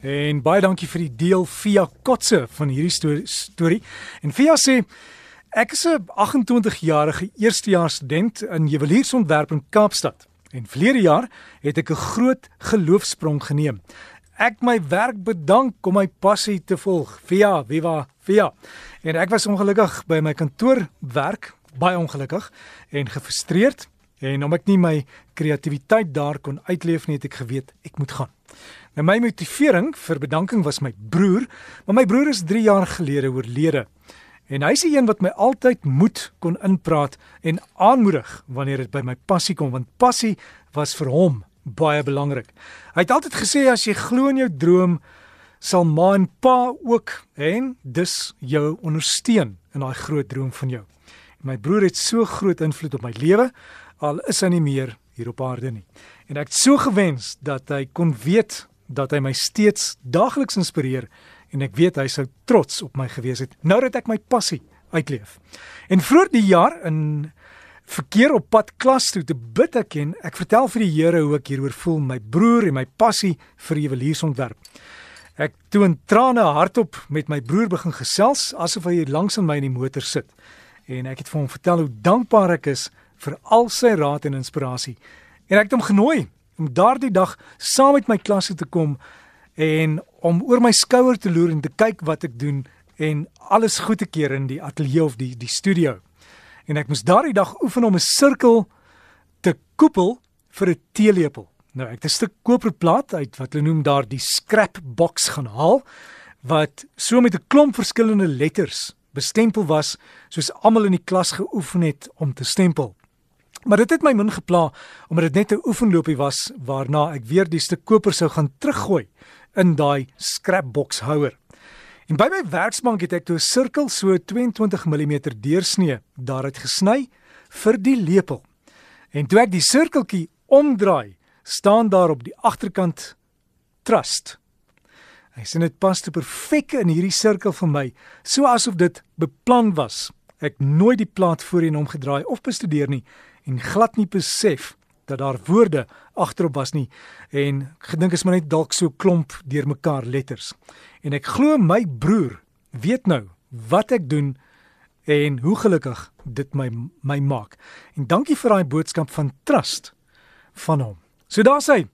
En baie dankie vir die deel via Kotse van hierdie storie. En via sê ek is 'n 28-jarige eerstejaars student in juweliersontwerp in Kaapstad. En verlede jaar het ek 'n groot geloofsprong geneem. Ek my werk bedank om my passie te volg. Via, viva, via. En ek was ongelukkig by my kantoor werk, baie ongelukkig en gefrustreerd en omdat ek nie my kreatiwiteit daar kon uitleef nie, het ek geweet ek moet gaan. Nou my motivering vir bedanking was my broer, maar my broer is 3 jaar gelede oorlede. En hy's die een wat my altyd moed kon inpraat en aanmoedig wanneer dit by my passie kom, want passie was vir hom baie belangrik. Hy het altyd gesê as jy glo in jou droom, sal ma en pa ook en dus jou ondersteun in daai groot droom van jou. My broer het so groot invloed op my lewe, al is hy nie meer hier op aarde nie. En ek het so gewens dat hy kon weet dat hy my steeds daagliks inspireer en ek weet hy sou trots op my gewees het nou dat ek my passie uitleef. En vroeër die jaar in verkeer op pad klas toe te bid ek en ek vertel vir die Here hoe ek hieroor voel my broer en my passie vir juweliersontwerp. Ek toe in trane hardop met my broer begin gesels asof hy langs in my in die motor sit. En ek het vir hom vertel hoe dankbaar ek is vir al sy raad en inspirasie. En ek het hom genooi om daardie dag saam met my klasse te kom en om oor my skouer te loer en te kyk wat ek doen en alles goed te keer in die ateljee of die die studio. En ek moes daardie dag oefen om 'n sirkel te koepel vir 'n teelepel. Nou ek het 'n stuk koperplaat uit wat hulle noem daar die scrap box gaan haal wat so met 'n klomp verskillende letters bestempel was soos almal in die klas geoefen het om te stempel. Maar dit het my min gepla omdat dit net 'n oefenloopie was waarna ek weer die stuk koper sou gaan teruggooi in daai scrapbox houer. En by my werksbank het ek toe 'n sirkel so 22 mm deursnee daaruit gesny vir die lepel. En toe ek die sirkeltjie omdraai, staan daar op die agterkant trust. Hy sien dit pas te perfek in hierdie sirkel vir my, so asof dit beplan was. Ek nooit die plaat voorheen omgedraai of bestudeer nie en glad nie besef dat daar woorde agterop was nie en gedink is maar net dalk so klomp deurmekaar letters. En ek glo my broer weet nou wat ek doen en hoe gelukkig dit my my maak. En dankie vir daai boodskap van trust van hom. So daar sê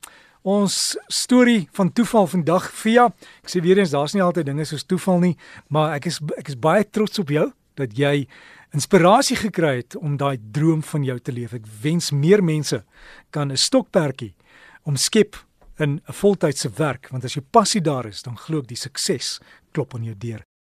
ons storie van toeval vandag via ek sê weer eens daar's nie altyd dinge soos toeval nie, maar ek is ek is baie trots op jou dat jy inspirasie gekry het om daai droom van jou te leef. Ek wens meer mense kan 'n stokperdjie omskep in 'n voltydse werk want as jou passie daar is, dan glo ek die sukses klop aan jou deur.